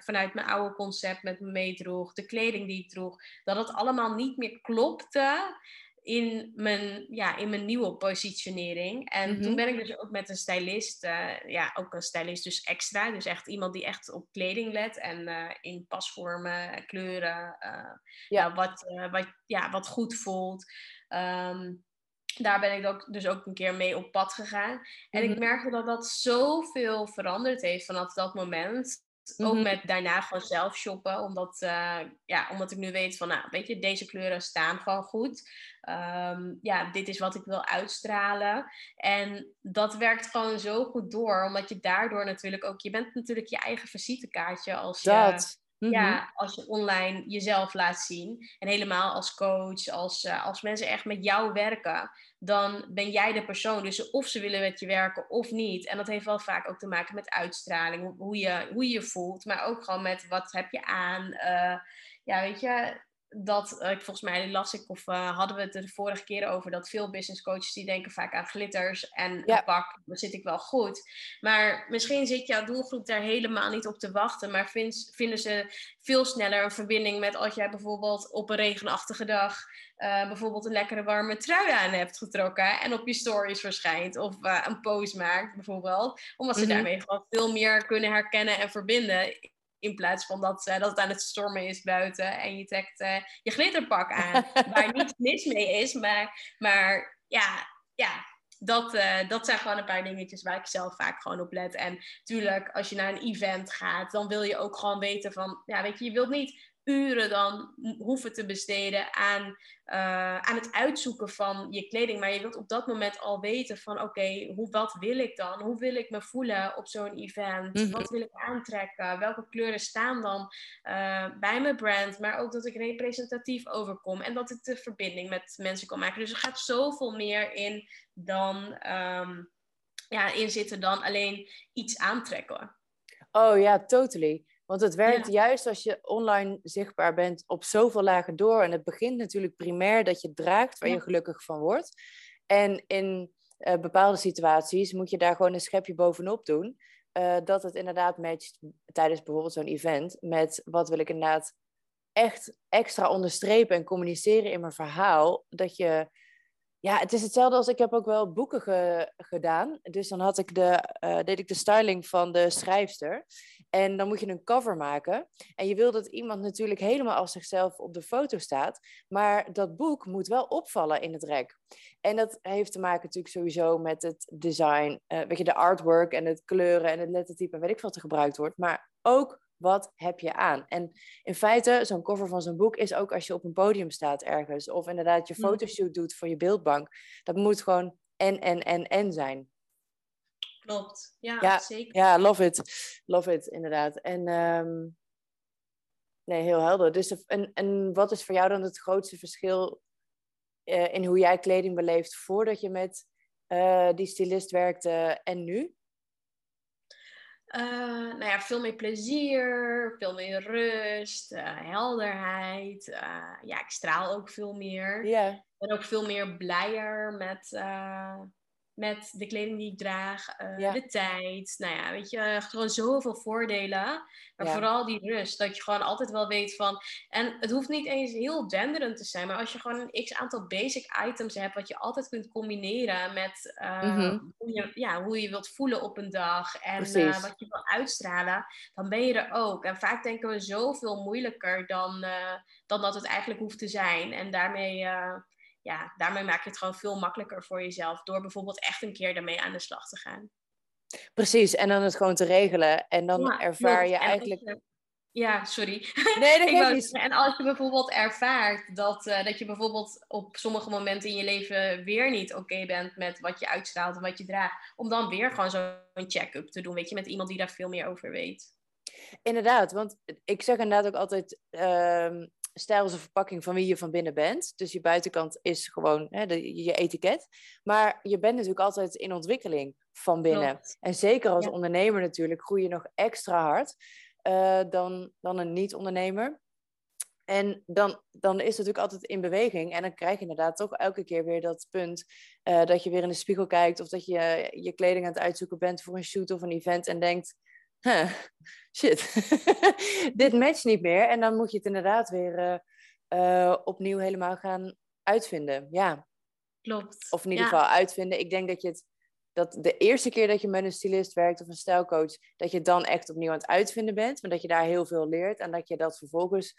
vanuit mijn oude concept met me meedroeg, de kleding die ik droeg, dat het allemaal niet meer klopte in mijn, ja, in mijn nieuwe positionering. En mm-hmm. toen ben ik dus ook met een stylist, uh, ja, ook een stylist dus extra. Dus echt iemand die echt op kleding let en uh, in pasvormen, kleuren, uh, ja. Wat, wat, ja, wat goed voelt. Um, daar ben ik ook, dus ook een keer mee op pad gegaan. En ik merkte dat dat zoveel veranderd heeft vanaf dat moment. Ook mm-hmm. met daarna gewoon zelf shoppen. Omdat, uh, ja, omdat ik nu weet van, nou, weet je, deze kleuren staan gewoon goed. Um, ja, dit is wat ik wil uitstralen. En dat werkt gewoon zo goed door. Omdat je daardoor natuurlijk ook, je bent natuurlijk je eigen visitekaartje als je... Dat. Ja, mm-hmm. als je online jezelf laat zien. En helemaal als coach, als, uh, als mensen echt met jou werken, dan ben jij de persoon. Dus of ze willen met je werken of niet. En dat heeft wel vaak ook te maken met uitstraling, hoe je hoe je, je voelt, maar ook gewoon met wat heb je aan. Uh, ja, weet je, dat, uh, volgens mij las ik of uh, hadden we het er de vorige keer over, dat veel business coaches die denken vaak aan glitters en ja. een pak, dan zit ik wel goed. Maar misschien zit jouw doelgroep daar helemaal niet op te wachten, maar vind, vinden ze veel sneller een verbinding met als jij bijvoorbeeld op een regenachtige dag uh, bijvoorbeeld een lekkere warme trui aan hebt getrokken en op je stories verschijnt of een post maakt bijvoorbeeld, omdat ze mm -hmm. daarmee gewoon veel meer kunnen herkennen en verbinden in plaats van dat, uh, dat het aan het stormen is buiten en je trekt uh, je glitterpak aan. waar niets mis mee is. Maar, maar ja, ja dat, uh, dat zijn gewoon een paar dingetjes waar ik zelf vaak gewoon op let. En tuurlijk, als je naar een event gaat, dan wil je ook gewoon weten van... Ja, weet je, je wilt niet uren dan hoeven te besteden aan, uh, aan het uitzoeken van je kleding. Maar je wilt op dat moment al weten van oké, okay, wat wil ik dan? Hoe wil ik me voelen op zo'n event? Mm -hmm. Wat wil ik aantrekken? Welke kleuren staan dan uh, bij mijn brand? Maar ook dat ik representatief overkom en dat ik de verbinding met mensen kan maken. Dus er gaat zoveel meer in dan um, ja, in zitten dan alleen iets aantrekken. Oh ja, totally. Want het werkt ja. juist als je online zichtbaar bent op zoveel lagen door. En het begint natuurlijk primair dat je draagt waar ja. je gelukkig van wordt. En in uh, bepaalde situaties moet je daar gewoon een schepje bovenop doen. Uh, dat het inderdaad matcht tijdens bijvoorbeeld zo'n event met wat wil ik inderdaad echt extra onderstrepen en communiceren in mijn verhaal. Dat je ja, het is hetzelfde als ik heb ook wel boeken ge, gedaan. Dus dan had ik de, uh, deed ik de styling van de schrijfster. En dan moet je een cover maken. En je wil dat iemand natuurlijk helemaal als zichzelf op de foto staat. Maar dat boek moet wel opvallen in het rek. En dat heeft te maken natuurlijk sowieso met het design. Uh, weet je, de artwork en het kleuren en het lettertype en weet ik wat er gebruikt wordt. Maar ook wat heb je aan? En in feite, zo'n cover van zo'n boek is ook als je op een podium staat ergens. Of inderdaad je fotoshoot doet voor je beeldbank. Dat moet gewoon en, en, en, en zijn. Klopt, ja, ja zeker. Ja, love it. Love it, inderdaad. En um, nee, heel helder. Dus en, en wat is voor jou dan het grootste verschil uh, in hoe jij kleding beleeft voordat je met uh, die stylist werkte en nu? Uh, nou ja, veel meer plezier, veel meer rust, uh, helderheid. Uh, ja, ik straal ook veel meer. Yeah. Ik ben ook veel meer blijer met, met de kleding die ik draag, uh, ja. de tijd. Nou ja, weet je, gewoon zoveel voordelen. Maar ja. vooral die rust, dat je gewoon altijd wel weet van... En het hoeft niet eens heel denderend te zijn, maar als je gewoon een x-aantal basic items hebt... wat je altijd kunt combineren met uh, mm -hmm. hoe, je, ja, hoe je wilt voelen op een dag... en uh, wat je wil uitstralen, dan ben je er ook. En vaak denken we zoveel moeilijker dan, dan dat het eigenlijk hoeft te zijn. En daarmee ja, daarmee maak je het gewoon veel makkelijker voor jezelf. Door bijvoorbeeld echt een keer ermee aan de slag te gaan. Precies, en dan het gewoon te regelen. En dan ja, ervaar je eigenlijk. Ja, sorry. Nee, dat wou niet. En als je bijvoorbeeld ervaart dat, eh, dat je bijvoorbeeld op sommige momenten in je leven weer niet oké bent met wat je uitstraalt en wat je draagt, om dan weer gewoon zo'n check-up te doen, weet je, met iemand die daar veel meer over weet. Inderdaad, want ik zeg inderdaad ook altijd, ehm stijl is een verpakking van wie je van binnen bent. Dus je buitenkant is gewoon hè, de, je etiket. Maar je bent natuurlijk altijd in ontwikkeling van binnen. Klopt. En zeker als Ja. ondernemer natuurlijk groei je nog extra hard eh, dan, dan een niet-ondernemer. En dan, dan is het natuurlijk altijd in beweging. En dan krijg je inderdaad toch elke keer weer dat punt eh, dat je weer in de spiegel kijkt. Of dat je je kleding aan het uitzoeken bent voor een shoot of een event. En denkt, huh, shit, dit matcht niet meer. En dan moet je het inderdaad weer eh, eh, opnieuw helemaal gaan uitvinden. Ja, Klopt. of in ieder Ja, geval uitvinden. Ik denk dat je het dat de eerste keer dat je met een stylist werkt of een stijlcoach, dat je dan echt opnieuw aan het uitvinden bent, maar dat je daar heel veel leert en dat je dat vervolgens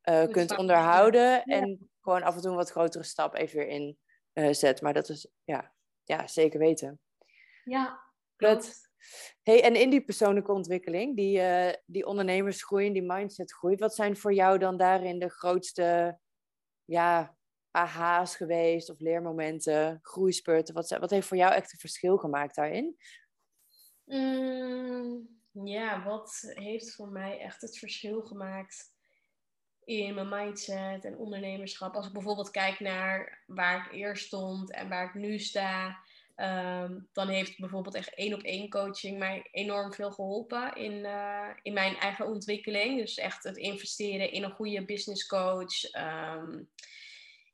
eh, kunt onderhouden en gewoon af en toe een wat grotere stap even weer in zet. Maar dat is ja, ja zeker weten. Ja, klopt. Hey, en in die persoonlijke ontwikkeling, die, eh, die ondernemersgroei, die mindsetgroei, wat zijn voor jou dan daarin de grootste ja, aha's geweest of leermomenten, groeispurten? Wat, wat heeft voor jou echt een verschil gemaakt daarin? Mm, ja, wat heeft voor mij echt het verschil gemaakt in mijn mindset en ondernemerschap? Als ik bijvoorbeeld kijk naar waar ik eerst stond en waar ik nu sta, ehm, dan heeft bijvoorbeeld echt één op één coaching mij enorm veel geholpen in, eh, in mijn eigen ontwikkeling. Dus echt het investeren in een goede business coach. ehm,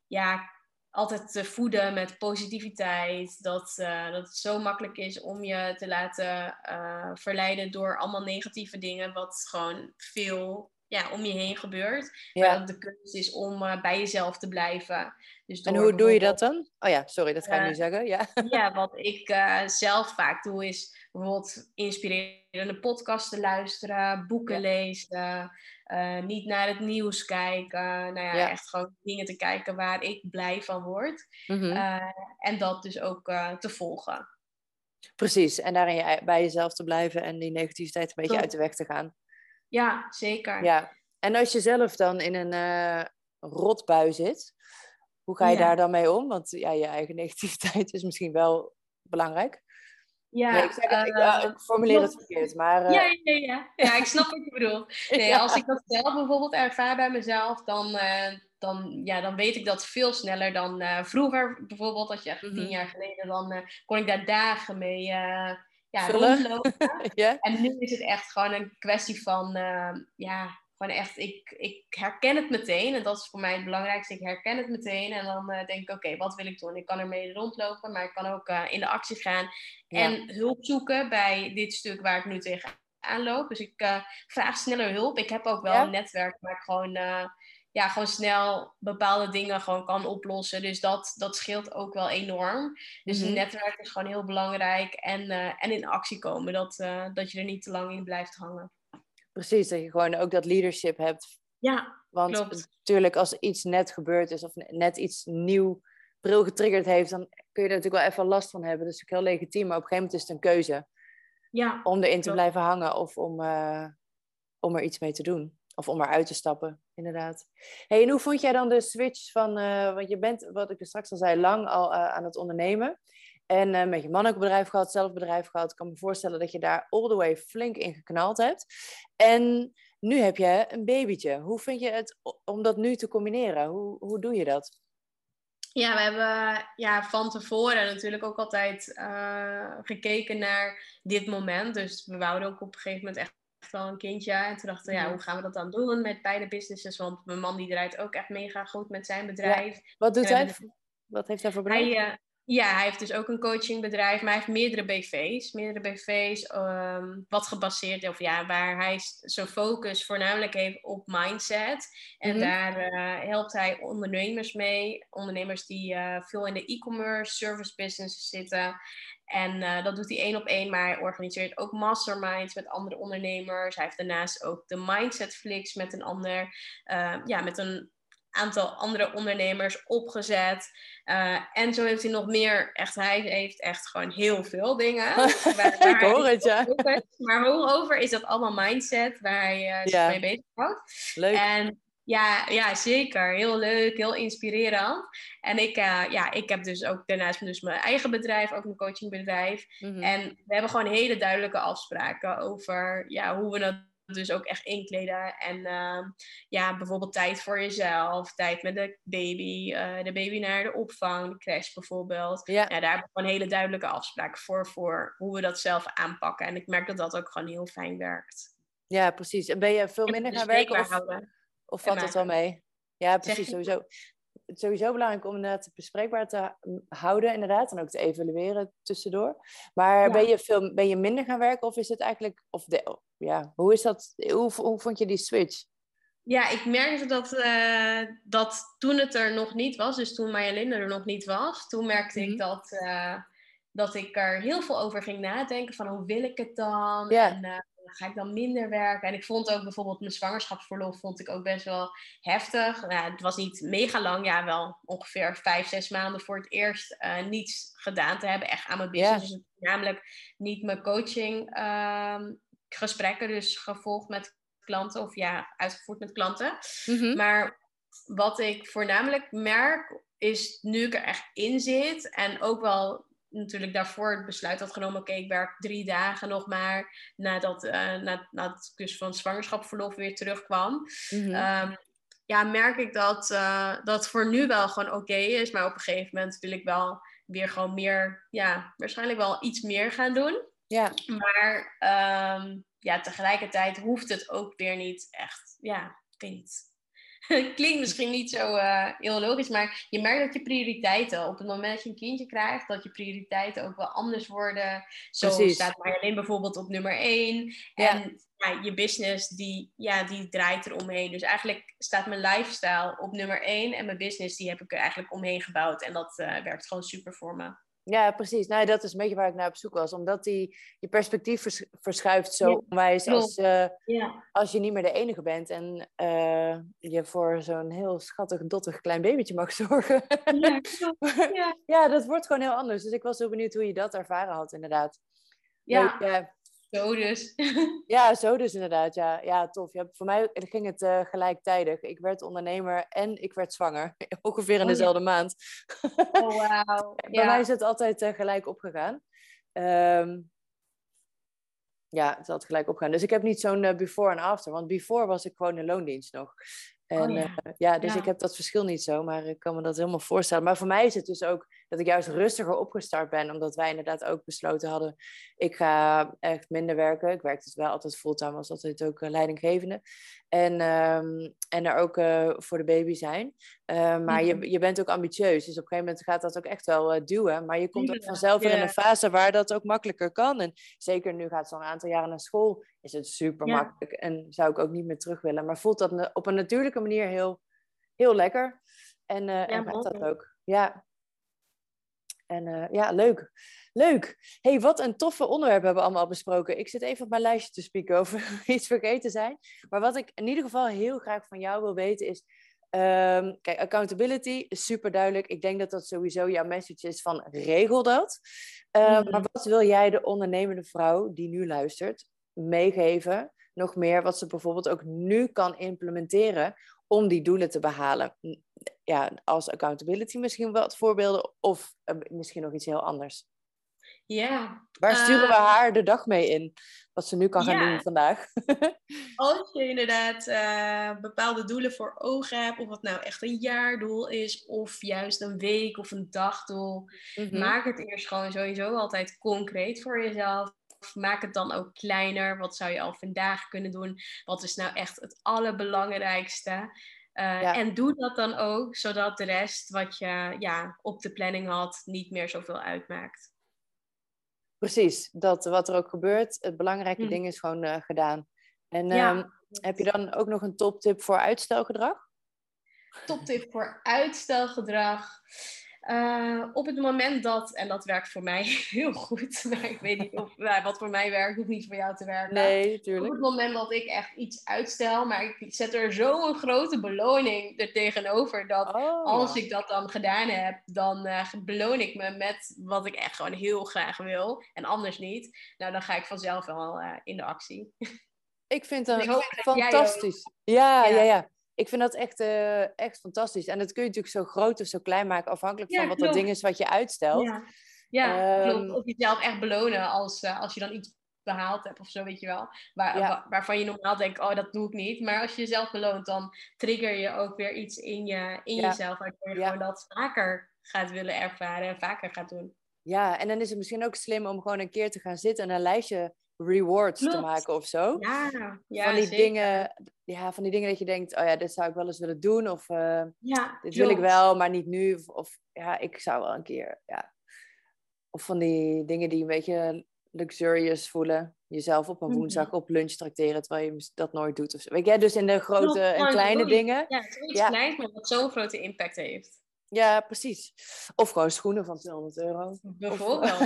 ja, altijd te voeden met positiviteit. Dat, eh, dat het zo makkelijk is om je te laten eh, verleiden door allemaal negatieve dingen, wat gewoon veel ja, om je heen gebeurt. Maar Ja. dat de kunst is om eh, bij jezelf te blijven. Dus En hoe doe je dat dan? Oh ja, sorry, dat ga ik Eh, nu zeggen. Ja. ja, wat ik eh, zelf vaak doe is bijvoorbeeld inspirerende podcasts te luisteren, boeken Ja. lezen, niet naar het nieuws kijken. Nou ja, Ja. echt gewoon dingen te kijken waar ik blij van word. Mhm. En dat dus ook te volgen. Precies, en daarin je, bij jezelf te blijven en die negativiteit een beetje uit de weg te gaan. Ja, zeker. Ja, en als je zelf dan in een eh, rotbui zit, hoe ga je Ja. daar dan mee om? Want ja, je eigen negativiteit is misschien wel belangrijk. Ja, nee, ik, zeg het, ik, eh, ik formuleer het verkeerd, maar... eh, Ja, ja, ja, ja. ik snap wat je bedoelt. Nee, ja. als ik dat zelf bijvoorbeeld ervaar bij mezelf, dan, dan, ja, dan weet ik dat veel sneller dan vroeger. Bijvoorbeeld, als je echt Mhm. tien jaar geleden, dan kon ik daar dagen mee ja, rondlopen. ja? En nu is het echt gewoon een kwestie van, eh, ja, gewoon echt, ik, ik herken het meteen. En dat is voor mij het belangrijkste. Ik herken het meteen. En dan eh, denk ik, oké, wat wil ik doen? Ik kan ermee rondlopen, maar ik kan ook eh, in de actie gaan. Ja. En hulp zoeken bij dit stuk waar ik nu tegenaan loop. Dus ik eh, vraag sneller hulp. Ik heb ook wel Ja? een netwerk waar ik gewoon, ja, gewoon snel bepaalde dingen gewoon kan oplossen. Dus dat, dat scheelt ook wel enorm. Dus Mhm. een netwerk is gewoon heel belangrijk. En, eh, en in actie komen. Dat, eh, dat je er niet te lang in blijft hangen. Precies, dat je gewoon ook dat leadership hebt. Ja, Want Klopt. natuurlijk, als iets net gebeurd is of net iets nieuw bril getriggerd heeft, dan kun je er natuurlijk wel even last van hebben. Dat is ook heel legitiem, maar op een gegeven moment is het een keuze ja, om erin te blijven hangen of om, eh, om er iets mee te doen. Of om eruit te stappen, inderdaad. En hoe vond jij dan de switch van, eh, want je bent, wat ik er straks al zei, lang al eh, aan het ondernemen. En eh, met je man ook bedrijf gehad, zelf bedrijf gehad. Ik kan me voorstellen dat je daar all the way flink in geknald hebt. En nu heb je een babytje. Hoe vind je het om dat nu te combineren? Hoe, hoe doe je dat? Ja, we hebben ja, van tevoren natuurlijk ook altijd gekeken naar dit moment. Dus we wouden ook op een gegeven moment echt wel een kindje. En toen dachten we, ja, Mhm. hoe gaan we dat dan doen met beide businesses? Want mijn man die draait ook echt mega goed met zijn bedrijf. Wat doet En hij? hebben Wat heeft hij voor bedrijf? Hij, eh, ja, hij heeft dus ook een coachingbedrijf, maar hij heeft meerdere BV's. Meerdere BV's, ehm, wat gebaseerd of ja, waar hij zijn focus voornamelijk heeft op mindset. En Mhm. daar eh, helpt hij ondernemers mee. Ondernemers die eh, veel in de e-commerce, service businesses zitten. En eh, dat doet hij één op één, maar hij organiseert ook masterminds met andere ondernemers. Hij heeft daarnaast ook de Mindset Flix met een ander, eh, ja, met een aantal andere ondernemers opgezet. Uh, en zo heeft hij nog meer, echt, hij heeft echt gewoon heel veel dingen. waar, ik hoor het, ja. maar over is dat allemaal mindset waar hij uh, zich mee bezig houdt. Leuk. En ja, ja, zeker. Heel leuk, heel inspirerend. En ik, uh, ja, ik heb dus ook daarnaast dus mijn eigen bedrijf, ook mijn coachingbedrijf. Mm En we hebben gewoon hele duidelijke afspraken over ja, hoe we dat dus ook echt inkleden. En uh, ja, bijvoorbeeld tijd voor jezelf, tijd met de baby, uh, de baby naar de opvang, de crash bijvoorbeeld. Ja. ja. daar hebben we gewoon hele duidelijke afspraken voor, voor hoe we dat zelf aanpakken. En ik merk dat dat ook gewoon heel fijn werkt. Ja, precies. En ben je veel minder gaan werken? Of... Houden. Of valt het wel mee? Ja, precies. Sowieso. Het is sowieso belangrijk om het bespreekbaar te houden, inderdaad. En ook te evalueren tussendoor. Maar ben, je veel, ben je minder gaan werken? Of is het eigenlijk. Of de, ja, hoe is dat? Hoe, hoe vond je die switch? Ja, ik merkte dat, uh, dat toen het er nog niet was, dus toen Marjolein er nog niet was, toen merkte ik mhm. dat, uh, dat ik er heel veel over ging nadenken van hoe wil ik het dan? En, uh, ga ik dan minder werken? En ik vond ook bijvoorbeeld mijn zwangerschapsverlof vond ik ook best wel heftig. Nou, het was niet mega lang, ja, wel ongeveer vijf, zes maanden voor het eerst uh, niets gedaan te hebben, echt aan mijn business. Dus namelijk niet mijn coaching uh, gesprekken, dus gevolgd met klanten of ja, uitgevoerd met klanten. Mhm. Maar wat ik voornamelijk merk, is nu ik er echt in zit en ook wel natuurlijk daarvoor het besluit had genomen, oké, ik werk drie dagen nog maar nadat, uh, na, nadat ik dus van zwangerschapsverlof weer terugkwam. Mm ja, merk ik dat uh, dat voor nu wel gewoon oké is, maar op een gegeven moment wil ik wel weer gewoon meer, ja, waarschijnlijk wel iets meer gaan doen. Ja. Maar um, ja, tegelijkertijd hoeft het ook weer niet echt, ja, ik weet niet Klinkt misschien niet zo uh, heel logisch, maar je merkt dat je prioriteiten op het moment dat je een kindje krijgt, dat je prioriteiten ook wel anders worden. Zo Precies. staat Marjolein bijvoorbeeld op nummer 1. En ja, je business die, ja, die draait er omheen. Dus eigenlijk staat mijn lifestyle op nummer 1 en mijn business die heb ik er eigenlijk omheen gebouwd. En dat uh, werkt gewoon super voor me. Ja, precies. Nou, dat is een beetje waar ik naar op zoek was. Omdat die, je perspectief verschuift zo ja. onwijs als, uh, ja. als je niet meer de enige bent. En uh, je voor zo'n heel schattig, dottig klein babytje mag zorgen. Ja, ja. dat wordt gewoon heel anders. Dus ik was heel benieuwd hoe je dat ervaren had, inderdaad. Ja. Zo dus. ja, zo dus inderdaad. Ja, ja tof. Ja, voor mij ging het uh, gelijktijdig. Ik werd ondernemer en ik werd zwanger. Ongeveer in oh, dezelfde maand. oh, wauw. Bij mij is het altijd uh, gelijk opgegaan. Um, ja, het is altijd gelijk opgegaan. Dus ik heb niet zo'n uh, before en after. Want before was ik gewoon in loondienst nog. En, oh, ja. Uh, ja. dus ik heb dat verschil niet zo, maar ik kan me dat helemaal voorstellen. Maar voor mij is het dus ook dat ik juist rustiger opgestart ben, omdat wij inderdaad ook besloten hadden, ik ga echt minder werken. Ik werkte dus wel altijd fulltime, was altijd ook uh, leidinggevende. En, um, en er ook uh, voor de baby zijn. Uh, maar je, mhm. je bent ook ambitieus, dus op een gegeven moment gaat dat ook echt wel duwen. Maar je komt ook vanzelf weer in een fase waar dat ook makkelijker kan. En zeker nu gaat ze al een aantal jaren naar school, is het super makkelijk. En zou ik ook niet meer terug willen. Maar voelt dat op een natuurlijke manier heel, heel lekker. En, uh, ja, en gaat dat ook. Ja, en uh, ja, leuk. Leuk. hey, wat een toffe onderwerp hebben we allemaal besproken. Ik zit even op mijn lijstje te spieken over iets vergeten zijn. Maar wat ik in ieder geval heel graag van jou wil weten is... Um, kijk, accountability is super duidelijk. Ik denk dat dat sowieso jouw message is van regel dat. Um, mm. Maar wat wil jij de ondernemende vrouw die nu luistert meegeven? Nog meer wat ze bijvoorbeeld ook nu kan implementeren om die doelen te behalen ja, als accountability misschien wat voorbeelden of uh, misschien nog iets heel anders? Ja. Waar sturen we eh, haar de dag mee in? Wat ze nu kan gaan doen vandaag. als je inderdaad uh, bepaalde doelen voor ogen hebt, of het nou echt een jaardoel is, of juist een week of een dagdoel, mhm. maak het eerst gewoon sowieso altijd concreet voor jezelf. Maak het dan ook kleiner. Wat zou je al vandaag kunnen doen? Wat is nou echt het allerbelangrijkste? Uh, En doe dat dan ook, zodat de rest wat je ja, op de planning had niet meer zoveel uitmaakt. Precies, dat wat er ook gebeurt, het belangrijke hm. ding is gewoon uh, gedaan. En ehm, heb je dan ook nog een toptip voor uitstelgedrag? Toptip voor uitstelgedrag. Uh, op het moment dat, en dat werkt voor mij heel goed, maar ik weet niet of nou, wat voor mij werkt, hoeft niet voor jou te werken. Nee. Op het moment dat ik echt iets uitstel, maar ik zet er zo'n grote beloning er tegenover dat oh, als ik dat dan gedaan heb, dan uh, beloon ik me met wat ik echt gewoon heel graag wil en anders niet. Nou, dan ga ik vanzelf wel uh, in de actie. Ik vind dat fantastisch. Ja, ja, ja, Ik vind dat echt, uh, echt fantastisch. En dat kun je natuurlijk zo groot of zo klein maken, afhankelijk van wat dat ding is wat je uitstelt. Ja, ja um, Of jezelf echt belonen als, uh, als je dan iets behaald hebt of zo, weet je wel. Waar, ja. waarvan je normaal denkt, oh, dat doe ik niet. Maar als je jezelf beloont, dan trigger je ook weer iets in, je, in ja. jezelf. Waardoor je gewoon dat vaker gaat willen ervaren en vaker gaat doen. Ja, en dan is het misschien ook slim om gewoon een keer te gaan zitten en een lijstje rewards te maken of zo. Ja, ja van die dingen, ja, van die dingen dat je denkt, oh ja, dit zou ik wel eens willen doen of uh, ja, dit wil ik wel, maar niet nu. Of, of, ja, ik zou wel een keer, ja. Of van die dingen die een beetje luxurious voelen. Jezelf op een mhm. woensdag op lunch tracteren terwijl je dat nooit doet. Of zo. Weet je, dus in de grote en kleine dingen. Ja, het is iets kleins, maar wat zo'n grote impact heeft. Ja, precies. Of gewoon schoenen van 200 euro. Bijvoorbeeld.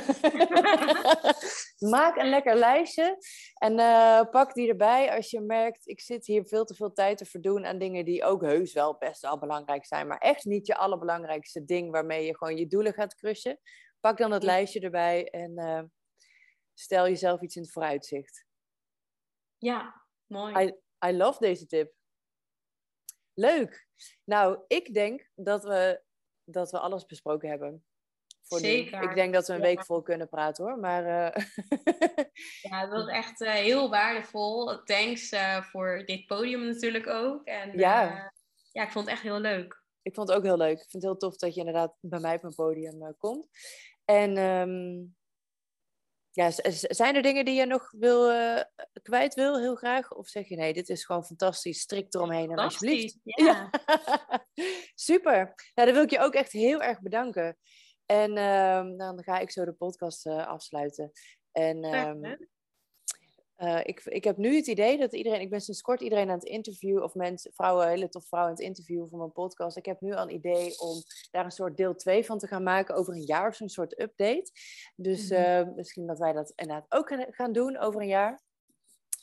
Maak een lekker lijstje en uh, pak die erbij als je merkt, ik zit hier veel te veel tijd te verdoen aan dingen die ook heus wel best wel belangrijk zijn, maar echt niet je allerbelangrijkste ding waarmee je gewoon je doelen gaat crushen. Pak dan het lijstje erbij en uh, stel jezelf iets in het vooruitzicht. Ja, mooi. I, I love deze tip. Leuk. Nou, ik denk dat we dat we alles besproken hebben. Voor Zeker. Nu. Ik denk dat we een week vol kunnen praten hoor. Maar, uh... ja, dat was echt uh, heel waardevol. Thanks uh, voor dit podium natuurlijk ook. En, ja. ja, ik vond het echt heel leuk. Ik vond het ook heel leuk. Ik vind het heel tof dat je inderdaad bij mij op mijn podium komt. En um, ja, zijn er dingen die je nog wil, uh, kwijt wil, heel graag? Of zeg je nee, dit is gewoon fantastisch, strikt eromheen en alsjeblieft. Ja. Super. Nou, dan wil ik je ook echt heel erg bedanken. En uh, dan ga ik zo de podcast uh, afsluiten. En uh, ik, ik heb nu het idee dat iedereen, ik ben sinds kort iedereen aan het interviewen, of mensen, vrouwen, hele tof vrouwen aan het interviewen voor mijn podcast. Ik heb nu al een idee om daar een soort deel 2 van te gaan maken over een jaar of zo'n soort update. Dus mm misschien dat wij dat inderdaad ook gaan doen over een jaar.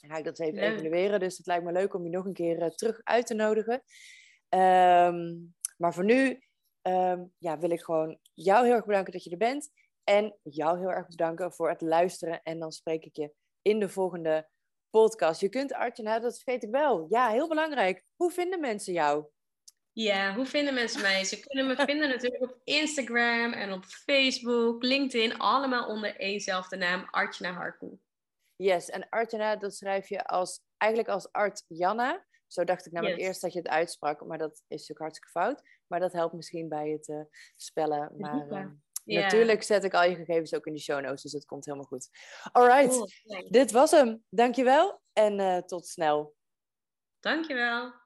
Dan ga ik dat even evalueren. Dus het lijkt me leuk om je nog een keer uh, terug uit te nodigen. Um, maar voor nu um, ja, wil ik gewoon jou heel erg bedanken dat je er bent. En jou heel erg bedanken voor het luisteren. En dan spreek ik je in de volgende podcast. Je kunt Artje, nou dat vergeet ik wel. Ja, heel belangrijk. Hoe vinden mensen jou? Ja, hoe vinden mensen mij? Ze kunnen me vinden natuurlijk op Instagram en op Facebook, LinkedIn, allemaal onder éénzelfde naam, Artjana Harkoe. Yes, en Artjana, dat schrijf je als, eigenlijk als Art Janna. Zo dacht ik namelijk eerst dat je het uitsprak, maar dat is natuurlijk hartstikke fout. Maar dat helpt misschien bij het uh, spellen. Maar, Natuurlijk zet ik al je gegevens ook in de show notes, dus het komt helemaal goed. Alright, dit was hem. Dankjewel en uh, tot snel. Dankjewel.